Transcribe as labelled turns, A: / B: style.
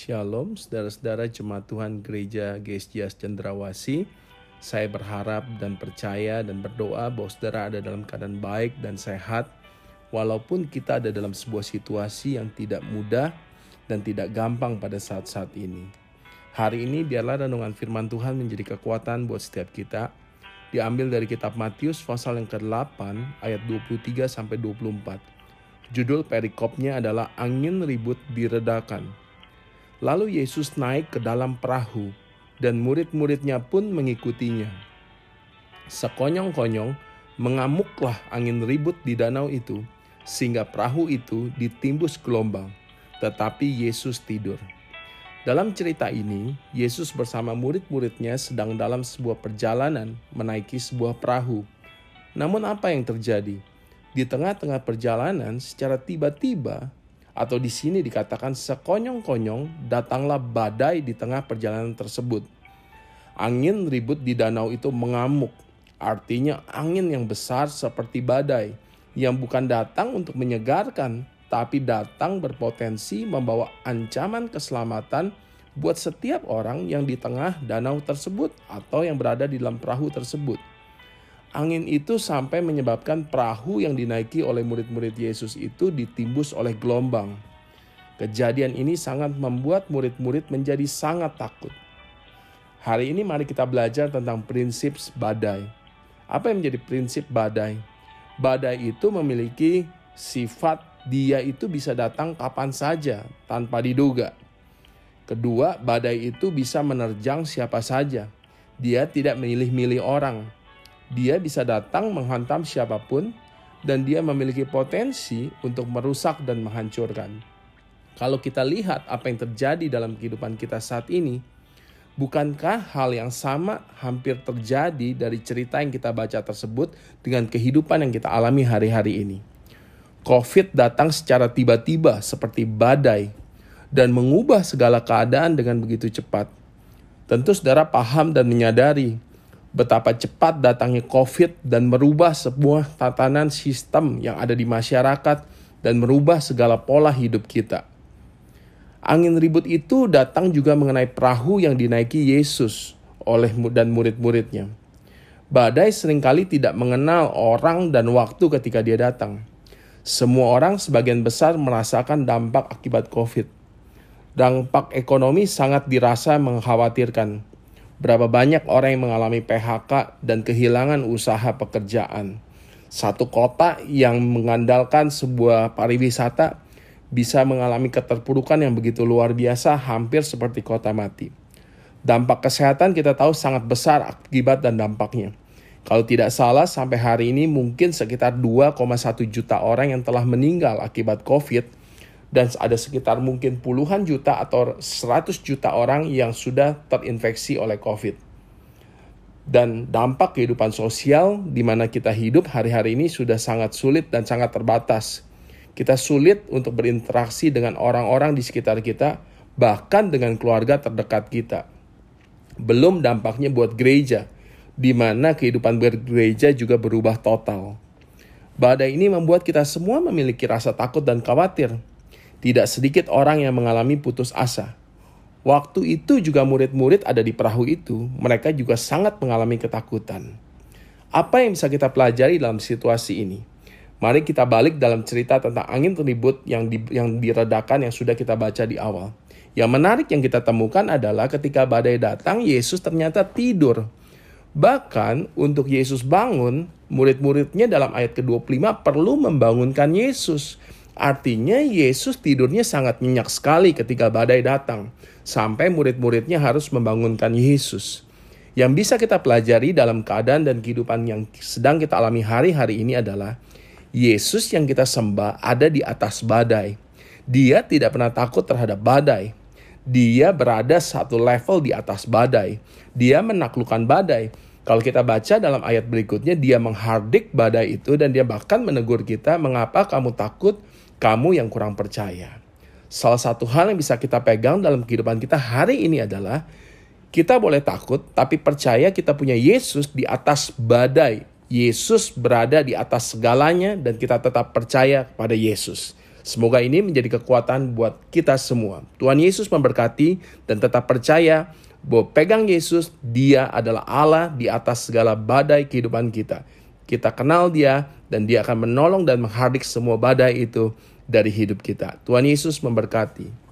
A: Shalom, saudara-saudara jemaat Tuhan Gereja GSJS Cendrawasi. Saya berharap dan percaya dan berdoa bahwa saudara ada dalam keadaan baik dan sehat. Walaupun kita ada dalam sebuah situasi yang tidak mudah dan tidak gampang pada saat-saat ini. Hari ini biarlah renungan firman Tuhan menjadi kekuatan buat setiap kita. Diambil dari kitab Matius pasal yang ke-8 ayat 23 sampai 24. Judul perikopnya adalah angin ribut diredakan. Lalu Yesus naik ke dalam perahu dan murid-muridnya pun mengikutinya. Sekonyong-konyong mengamuklah angin ribut di danau itu sehingga perahu itu ditimbus gelombang. Tetapi Yesus tidur. Dalam cerita ini, Yesus bersama murid-muridnya sedang dalam sebuah perjalanan menaiki sebuah perahu. Namun apa yang terjadi? di tengah-tengah perjalanan secara tiba-tiba atau di sini dikatakan sekonyong-konyong datanglah badai di tengah perjalanan tersebut. Angin ribut di danau itu mengamuk. Artinya angin yang besar seperti badai yang bukan datang untuk menyegarkan tapi datang berpotensi membawa ancaman keselamatan buat setiap orang yang di tengah danau tersebut atau yang berada di dalam perahu tersebut. Angin itu sampai menyebabkan perahu yang dinaiki oleh murid-murid Yesus itu ditimbus oleh gelombang. Kejadian ini sangat membuat murid-murid menjadi sangat takut. Hari ini mari kita belajar tentang prinsip badai. Apa yang menjadi prinsip badai? Badai itu memiliki sifat dia itu bisa datang kapan saja tanpa diduga. Kedua, badai itu bisa menerjang siapa saja. Dia tidak milih-milih orang dia bisa datang menghantam siapa pun dan dia memiliki potensi untuk merusak dan menghancurkan. Kalau kita lihat apa yang terjadi dalam kehidupan kita saat ini, bukankah hal yang sama hampir terjadi dari cerita yang kita baca tersebut dengan kehidupan yang kita alami hari-hari ini? COVID datang secara tiba-tiba seperti badai dan mengubah segala keadaan dengan begitu cepat. Tentu saudara paham dan menyadari betapa cepat datangnya COVID dan merubah sebuah tatanan sistem yang ada di masyarakat dan merubah segala pola hidup kita. Angin ribut itu datang juga mengenai perahu yang dinaiki Yesus oleh dan murid-muridnya. Badai sering kali tidak mengenal orang dan waktu ketika dia datang. Semua orang sebagian besar merasakan dampak akibat COVID. Dampak ekonomi sangat dirasa mengkhawatirkan Berapa banyak orang yang mengalami PHK dan kehilangan usaha pekerjaan. Satu kota yang mengandalkan sebuah pariwisata bisa mengalami keterpurukan yang begitu luar biasa hampir seperti kota mati. Dampak kesehatan kita tahu sangat besar akibat dan dampaknya. Kalau tidak salah sampai hari ini mungkin sekitar 2,1 juta orang yang telah meninggal akibat COVID dan ada sekitar mungkin puluhan juta atau 100 juta orang yang sudah terinfeksi oleh COVID. Dan dampak kehidupan sosial di mana kita hidup hari-hari ini sudah sangat sulit dan sangat terbatas. Kita sulit untuk berinteraksi dengan orang-orang di sekitar kita, bahkan dengan keluarga terdekat kita. Belum dampaknya buat gereja, di mana kehidupan bergereja juga berubah total. Badai ini membuat kita semua memiliki rasa takut dan khawatir tidak sedikit orang yang mengalami putus asa. Waktu itu juga murid-murid ada di perahu itu, mereka juga sangat mengalami ketakutan. Apa yang bisa kita pelajari dalam situasi ini? Mari kita balik dalam cerita tentang angin ribut yang, di, yang diredakan yang sudah kita baca di awal. Yang menarik yang kita temukan adalah ketika badai datang, Yesus ternyata tidur. Bahkan untuk Yesus bangun, murid-muridnya dalam ayat ke-25 perlu membangunkan Yesus. Artinya Yesus tidurnya sangat nyenyak sekali ketika badai datang. Sampai murid-muridnya harus membangunkan Yesus. Yang bisa kita pelajari dalam keadaan dan kehidupan yang sedang kita alami hari-hari ini adalah Yesus yang kita sembah ada di atas badai. Dia tidak pernah takut terhadap badai. Dia berada satu level di atas badai. Dia menaklukkan badai. Kalau kita baca dalam ayat berikutnya, dia menghardik badai itu dan dia bahkan menegur kita, mengapa kamu takut? Kamu yang kurang percaya. Salah satu hal yang bisa kita pegang dalam kehidupan kita hari ini adalah kita boleh takut, tapi percaya kita punya Yesus di atas badai. Yesus berada di atas segalanya dan kita tetap percaya pada Yesus. Semoga ini menjadi kekuatan buat kita semua. Tuhan Yesus memberkati dan tetap percaya bahwa pegang Yesus, dia adalah Allah di atas segala badai kehidupan kita. Kita kenal dia dan dia akan menolong dan menghardik semua badai itu dari hidup kita. Tuhan Yesus memberkati.